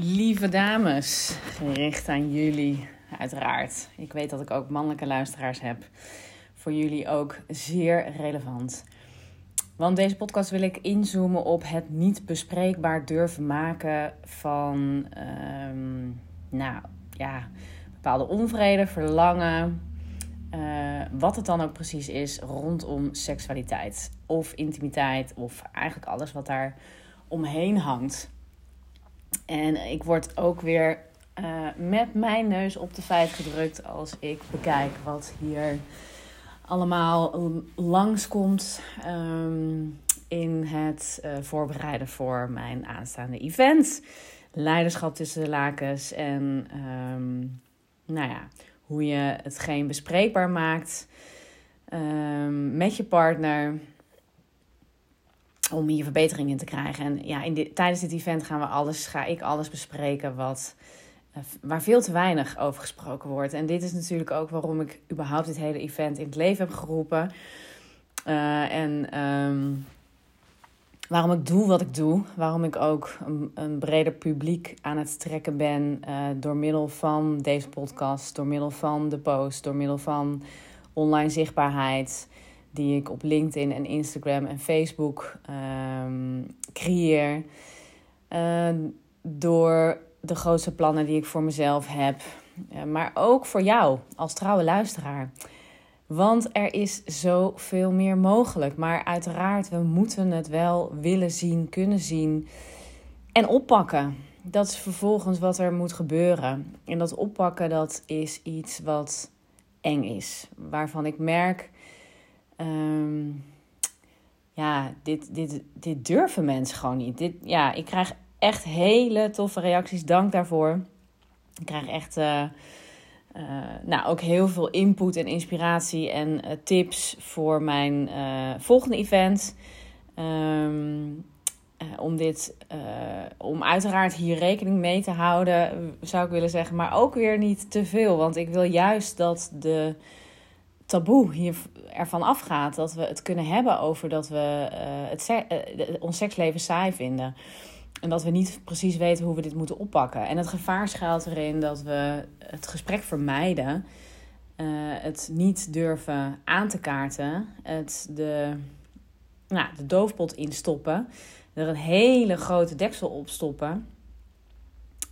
Lieve dames, gericht aan jullie, uiteraard. Ik weet dat ik ook mannelijke luisteraars heb. Voor jullie ook zeer relevant. Want deze podcast wil ik inzoomen op het niet bespreekbaar durven maken van, ehm, nou ja, bepaalde onvrede, verlangen. Uh, wat het dan ook precies is rondom seksualiteit of intimiteit of eigenlijk alles wat daar omheen hangt. En ik word ook weer uh, met mijn neus op de feit gedrukt als ik bekijk wat hier allemaal langskomt um, in het uh, voorbereiden voor mijn aanstaande event. Leiderschap tussen de lakens en um, nou ja, hoe je hetgeen bespreekbaar maakt um, met je partner om hier verbetering in te krijgen. En ja, in dit, tijdens dit event gaan we alles, ga ik alles bespreken wat, uh, waar veel te weinig over gesproken wordt. En dit is natuurlijk ook waarom ik überhaupt dit hele event in het leven heb geroepen. Uh, en um, waarom ik doe wat ik doe. Waarom ik ook een, een breder publiek aan het trekken ben uh, door middel van deze podcast, door middel van de post, door middel van online zichtbaarheid die ik op LinkedIn en Instagram en Facebook um, creëer. Uh, door de grootste plannen die ik voor mezelf heb. Uh, maar ook voor jou als trouwe luisteraar. Want er is zoveel meer mogelijk. Maar uiteraard, we moeten het wel willen zien, kunnen zien en oppakken. Dat is vervolgens wat er moet gebeuren. En dat oppakken, dat is iets wat eng is. Waarvan ik merk Um, ja, dit, dit, dit durven mensen gewoon niet. Dit, ja, ik krijg echt hele toffe reacties. Dank daarvoor. Ik krijg echt uh, nou, ook heel veel input en inspiratie en uh, tips voor mijn volgende event. Um, om dit, om uiteraard hier rekening mee te houden, zou ik willen zeggen, maar ook weer niet te veel. Want ik wil juist dat de taboe hier ervan afgaat dat we het kunnen hebben over dat we uh, het uh, ons seksleven saai vinden. En dat we niet precies weten hoe we dit moeten oppakken. En het gevaar schuilt erin dat we het gesprek vermijden. Uh, het niet durven aan te kaarten. Het de, nou, de doofpot instoppen. Er een hele grote deksel op stoppen.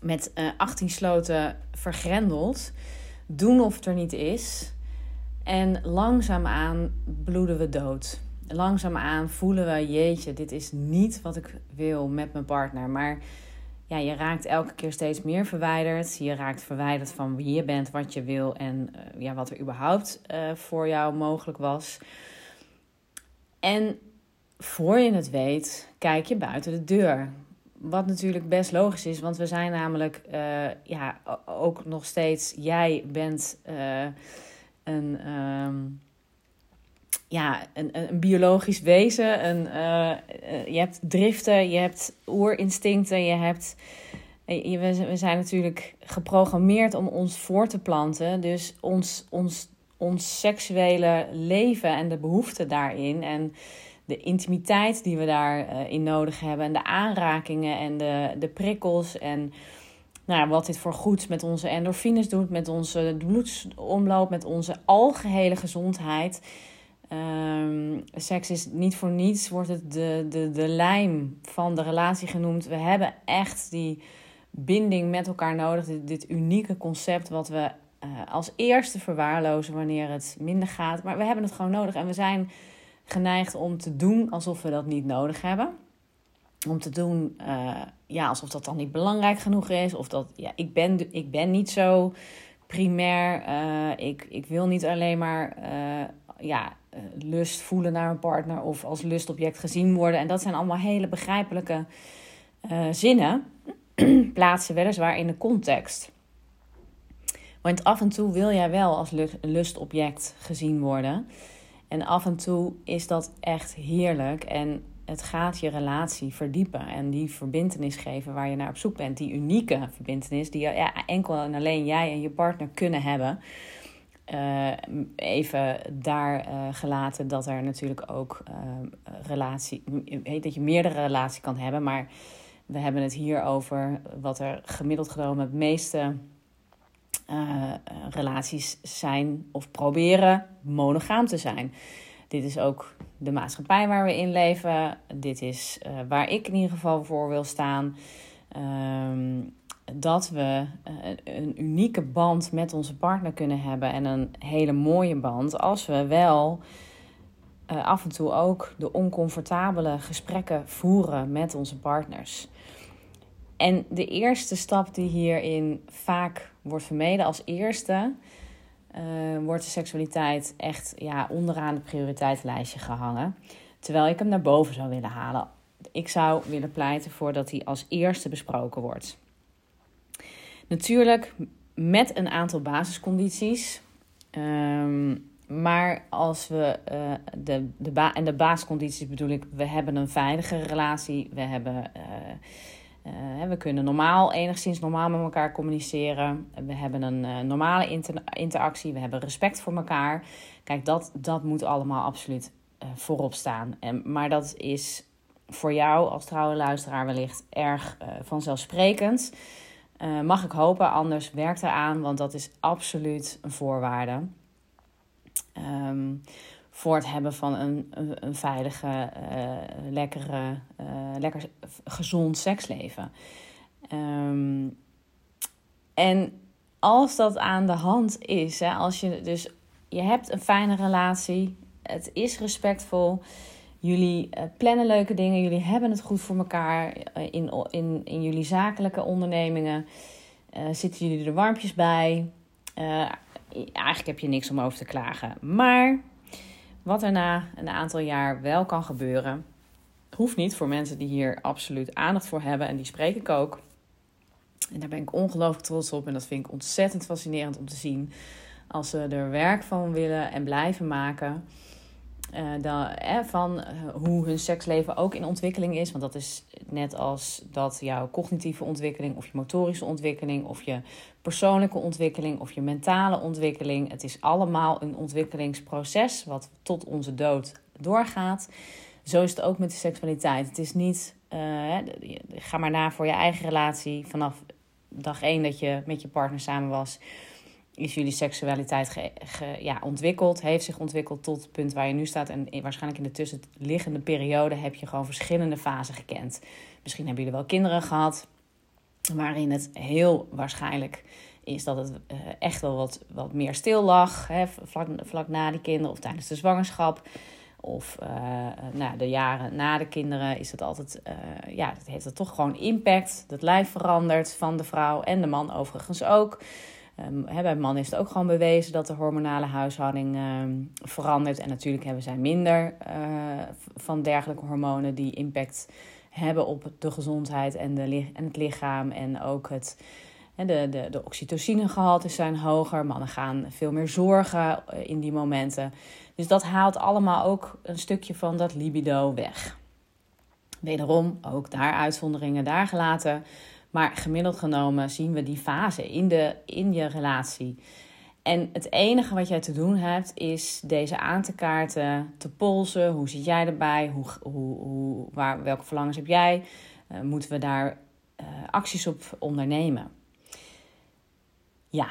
Met 18 sloten vergrendeld. Doen of het er niet is. En langzaamaan bloeden we dood. Langzaamaan voelen we, jeetje, dit is niet wat ik wil met mijn partner. Maar ja, je raakt elke keer steeds meer verwijderd. Je raakt verwijderd van wie je bent, wat je wil en uh, ja, wat er überhaupt uh, voor jou mogelijk was. En voor je het weet, kijk je buiten de deur. Wat natuurlijk best logisch is, want we zijn namelijk uh, ja, ook nog steeds, jij bent een, um, ja, een, een, biologisch wezen. Een, uh, je hebt driften, je hebt oerinstincten, je hebt. Je, we zijn natuurlijk geprogrammeerd om ons voor te planten. Dus ons, ons, ons seksuele leven en de behoeften daarin. En de intimiteit die we daarin nodig hebben. En de aanrakingen en de, de prikkels. En nou, wat dit voor goed met onze endorfines doet, met onze bloedsomloop, met onze algehele gezondheid. Um, seks is niet voor niets, wordt het de, de, de lijm van de relatie genoemd. We hebben echt die binding met elkaar nodig. Dit, unieke concept wat we uh, als eerste verwaarlozen wanneer het minder gaat. Maar we hebben het gewoon nodig en we zijn geneigd om te doen alsof we dat niet nodig hebben om te doen uh, ja, alsof dat dan niet belangrijk genoeg is. Of dat, ja, ik ben, ik ben niet zo primair. Uh, ik, ik wil niet alleen maar uh, ja, lust voelen naar een partner of als lustobject gezien worden. En dat zijn allemaal hele begrijpelijke zinnen. plaatsen weliswaar in de context. Want af en toe wil jij wel als lustobject gezien worden. En af en toe is dat echt heerlijk. En het gaat je relatie verdiepen en die verbindenis geven waar je naar op zoek bent. Die unieke verbindenis die ja, enkel en alleen jij en je partner kunnen hebben. Uh, even daar uh, gelaten dat er natuurlijk ook uh, relatie, dat je meerdere relaties kan hebben, maar We hebben het hier over wat er gemiddeld genomen het meeste relaties zijn of proberen monogaam te zijn. Dit is ook de maatschappij waar we in leven. Dit is uh, waar ik in ieder geval voor wil staan. Um, dat we een unieke band met onze partner kunnen hebben en een hele mooie band als we wel uh, af en toe ook de oncomfortabele gesprekken voeren met onze partners. En de eerste stap die hierin vaak wordt vermeden als eerste, uh, wordt de seksualiteit echt ja, onderaan het prioriteitenlijstje gehangen. Terwijl ik hem naar boven zou willen halen. Ik zou willen pleiten voor dat hij als eerste besproken wordt. Natuurlijk met een aantal basiscondities. Um, maar als we uh, de, de ba en de basiscondities bedoel ik, we hebben een veilige relatie, we, hebben, uh, uh, we kunnen normaal, enigszins normaal met elkaar communiceren, we hebben een normale inter interactie, we hebben respect voor elkaar. Kijk, dat, dat moet allemaal absoluut voorop staan. En, maar dat is voor jou als trouwe luisteraar wellicht erg vanzelfsprekend. mag ik hopen, anders werkt eraan, want dat is absoluut een voorwaarde. Um, voor het hebben van een, een, veilige, uh, lekkere, uh, lekker gezond seksleven. Um, en als dat aan de hand is, hè, als je dus je hebt een fijne relatie, het is respectvol, jullie uh, plannen leuke dingen, jullie hebben het goed voor elkaar in, in, in jullie zakelijke ondernemingen, zitten jullie er warmpjes bij eigenlijk heb je niks om over te klagen. Maar wat er na een aantal jaar wel kan gebeuren, hoeft niet voor mensen die hier absoluut aandacht voor hebben. En die spreek ik ook. En daar ben ik ongelooflijk trots op. En dat vind ik ontzettend fascinerend om te zien. Als ze er werk van willen en blijven maken. Uh, van eh, hoe hun seksleven ook in ontwikkeling is. Want dat is net als dat jouw cognitieve ontwikkeling, of je motorische ontwikkeling, of je persoonlijke ontwikkeling, of je mentale ontwikkeling. Het is allemaal een ontwikkelingsproces wat tot onze dood doorgaat. Zo is het ook met de seksualiteit. Het is niet, ga maar na voor je eigen relatie vanaf dag één dat je met je partner samen was is jullie seksualiteit ge, ja, ontwikkeld, heeft zich ontwikkeld tot het punt waar je nu staat. En waarschijnlijk in de tussenliggende periode heb je gewoon verschillende fasen gekend. Misschien hebben jullie wel kinderen gehad, waarin het heel waarschijnlijk is dat het uh, echt wel wat, wat meer stil lag. Hè, vlak, vlak na die kinderen of tijdens de zwangerschap. Of uh, nou, de jaren na de kinderen is het altijd, ja, heeft het toch gewoon impact. Dat lijf verandert van de vrouw en de man overigens ook. Um, bij mannen is het ook gewoon bewezen dat de hormonale huishouding ehm, verandert. En natuurlijk hebben zij minder uh, van dergelijke hormonen die impact hebben op de gezondheid en, de, en het lichaam. En ook het, de, de, de oxytocinegehaltes zijn hoger. Mannen gaan veel meer zorgen eh, in die momenten. Dus dat haalt allemaal ook een stukje van dat libido weg. Wederom, ook daar uitzonderingen daar gelaten. Maar gemiddeld genomen zien we die fase in, de, in je relatie. En het enige wat jij te doen hebt, is deze aan te kaarten, te polsen. Hoe zit jij erbij? Hoe, hoe, hoe, waar, welke verlangens heb jij? Uh, moeten we daar uh, acties op ondernemen? Ja,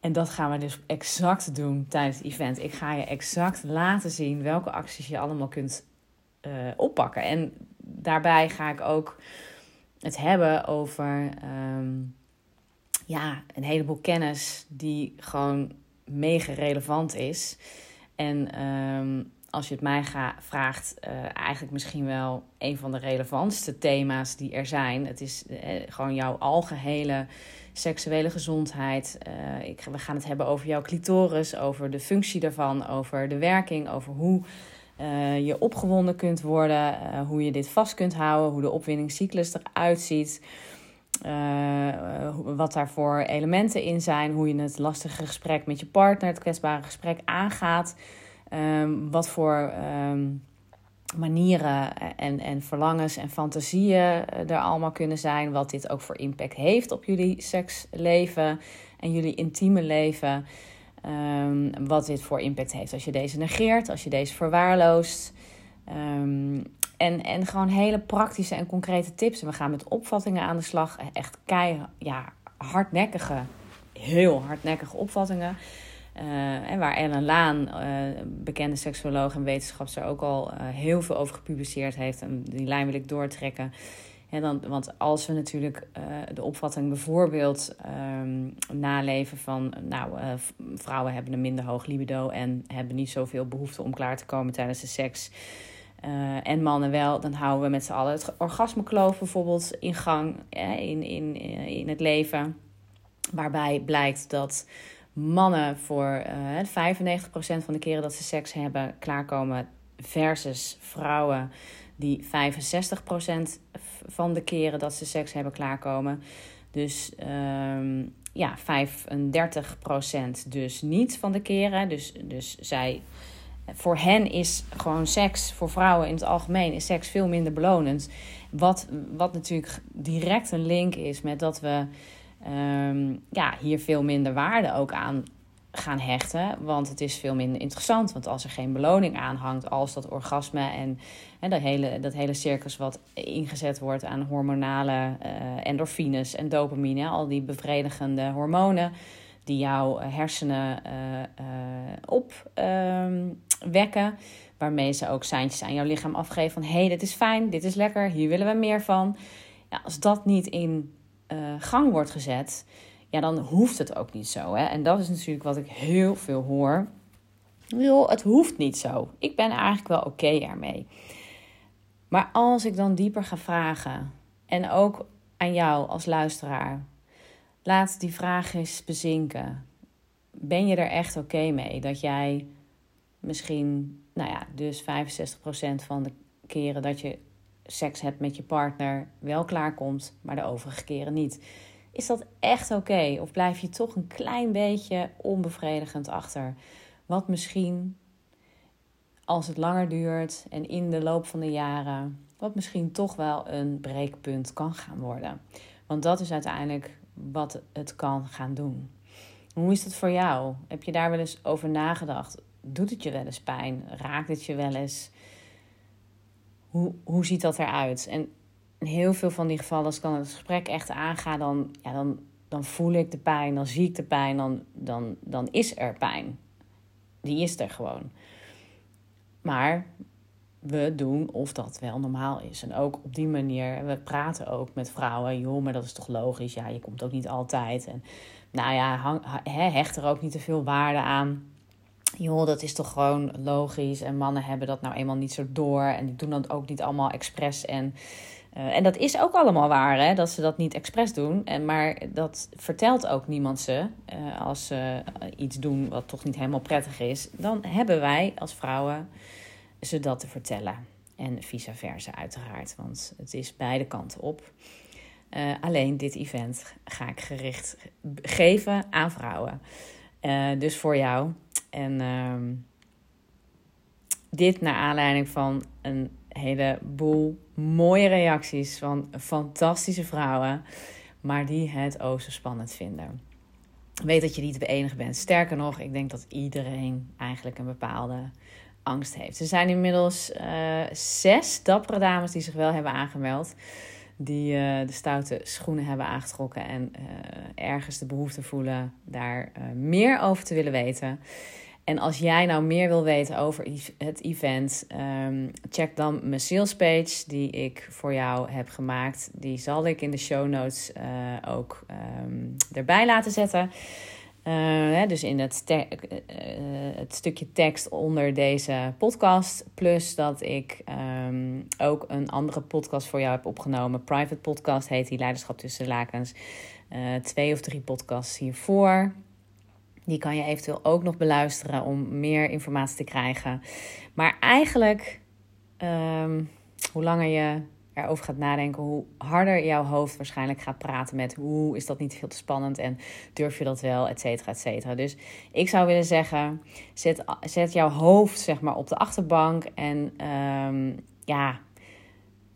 en dat gaan we dus exact doen tijdens het event. Ik ga je exact laten zien welke acties je allemaal kunt uh, oppakken. En daarbij ga ik ook het hebben over um, ja, een heleboel kennis die gewoon mega relevant is. En um, als je het mij vraagt, uh, eigenlijk misschien wel een van de relevantste thema's die er zijn. Het is uh, gewoon jouw algehele seksuele gezondheid. Uh, ik, we gaan het hebben over jouw clitoris, over de functie daarvan, over de werking, over hoe uh, je opgewonden kunt worden, uh, hoe je dit vast kunt houden, hoe de opwinningscyclus eruit ziet. Uh, wat daarvoor elementen in zijn, hoe je het lastige gesprek met je partner, het kwetsbare gesprek aangaat. Um, wat voor um, manieren en, en verlangens en fantasieën er allemaal kunnen zijn. Wat dit ook voor impact heeft op jullie seksleven en jullie intieme leven. Um, wat dit voor impact heeft als je deze negeert, als je deze verwaarloost. Um, en, en gewoon hele praktische en concrete tips. En we gaan met opvattingen aan de slag. Echt kei, ja, hardnekkige, heel hardnekkige opvattingen. Uh, en waar Ellen Laan, uh, bekende seksuoloog en wetenschapster, ook al uh, heel veel over gepubliceerd heeft. En die lijn wil ik doortrekken. Dan, want als we natuurlijk de opvatting bijvoorbeeld um, naleven van, nou, vrouwen hebben een minder hoog libido en hebben niet zoveel behoefte om klaar te komen tijdens de seks. en mannen wel, dan houden we met z'n allen het orgasmekloof bijvoorbeeld in gang in, in, in het leven. Waarbij blijkt dat mannen voor uh, 95% van de keren dat ze seks hebben klaarkomen, versus vrouwen die 65% van de keren dat ze seks hebben klaarkomen. Dus um, ja, 35% dus niet van de keren. Dus, dus zij, voor hen is gewoon seks, voor vrouwen in het algemeen, is seks veel minder belonend. Wat, wat natuurlijk direct een link is met dat we um, ja, hier veel minder waarde ook aan gaan hechten. Want het is veel minder interessant. Want als er geen beloning aan hangt, als dat orgasme en, dat, hele, dat hele circus wat ingezet wordt aan hormonale uh, endorfines en dopamine, al die bevredigende hormonen die jouw hersenen uh, uh, opwekken. waarmee ze ook seintjes aan jouw lichaam afgeven van hé, hey, dit is fijn, dit is lekker, hier willen we meer van. Ja, als dat niet in gang wordt gezet, ja, dan hoeft het ook niet zo. Hè? En dat is natuurlijk wat ik heel veel hoor. Joh, het hoeft niet zo. Ik ben eigenlijk wel oké ermee. Maar als ik dan dieper ga vragen, en ook aan jou als luisteraar, laat die vraag eens bezinken. Ben je er echt oké mee dat jij misschien, nou ja, dus 65% van de keren dat je seks hebt met je partner wel klaarkomt, maar de overige keren niet. Is dat echt oké? Of blijf je toch een klein beetje onbevredigend achter? Wat misschien, als het langer duurt en in de loop van de jaren, wat misschien toch wel een breekpunt kan gaan worden. Want dat is uiteindelijk wat het kan gaan doen. Hoe is dat voor jou? Heb je daar wel eens over nagedacht? Doet het je wel eens pijn? Raakt het je wel eens? hoe, hoe ziet dat eruit? En in heel veel van die gevallen, als ik dan het gesprek echt aanga, dan, ja, dan, dan voel ik de pijn, dan zie ik de pijn, dan, dan, dan is er pijn. Die is er gewoon. Maar we doen of dat wel normaal is. En ook op die manier, we praten ook met vrouwen. Joh, maar dat is toch logisch? Ja, je komt ook niet altijd. En nou ja, hang, hecht er ook niet te veel waarde aan joh, dat is toch gewoon logisch. En mannen hebben dat nou eenmaal niet zo door. En die doen dat ook niet allemaal expres. En, uh, en dat is ook allemaal waar, hè, dat ze dat niet expres doen. En, maar dat vertelt ook niemand ze. Uh, als ze iets doen wat toch niet helemaal prettig is. Dan hebben wij als vrouwen ze dat te vertellen. En vice versa uiteraard. Want het is beide kanten op. Uh, alleen dit event ga ik gericht geven aan vrouwen. dus voor jou en uh, dit naar aanleiding van een heleboel mooie reacties van fantastische vrouwen, maar die het ook zo spannend vinden. Weet dat je niet de enige bent. Sterker nog, ik denk dat iedereen eigenlijk een bepaalde angst heeft. Er zijn inmiddels uh, zes dappere dames die zich wel hebben aangemeld. Die uh, de stoute schoenen hebben aangetrokken en uh, ergens de behoefte voelen daar meer over te willen weten. En als jij nou meer wil weten over het event, ehm, check dan mijn sales page die ik voor jou heb gemaakt. Die zal ik in de show notes uh, ook um, erbij laten zetten. Uh, dus in het, uh, het, stukje tekst onder deze podcast. Plus dat ik um, ook een andere podcast voor jou heb opgenomen. Private podcast heet die Leiderschap tussen de lakens. twee of drie podcasts hiervoor. Die kan je eventueel ook nog beluisteren om meer informatie te krijgen. Maar eigenlijk, um, hoe langer je erover gaat nadenken, hoe harder jouw hoofd waarschijnlijk gaat praten met hoe is dat niet veel te spannend en durf je dat wel, et cetera, et cetera. Dus ik zou willen zeggen, zet, zet jouw hoofd zeg maar op de achterbank en um, ja,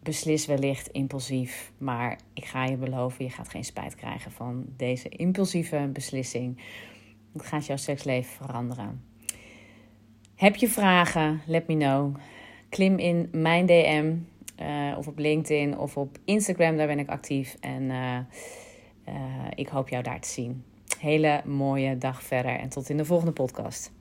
beslis wellicht impulsief. Maar ik ga je beloven, je gaat geen spijt krijgen van deze impulsieve beslissing. Het gaat jouw seksleven veranderen. Heb je vragen? Let me know. Klim in mijn DM of op LinkedIn of op Instagram, daar ben ik actief. En ik hoop jou daar te zien. Hele mooie dag verder en tot in de volgende podcast.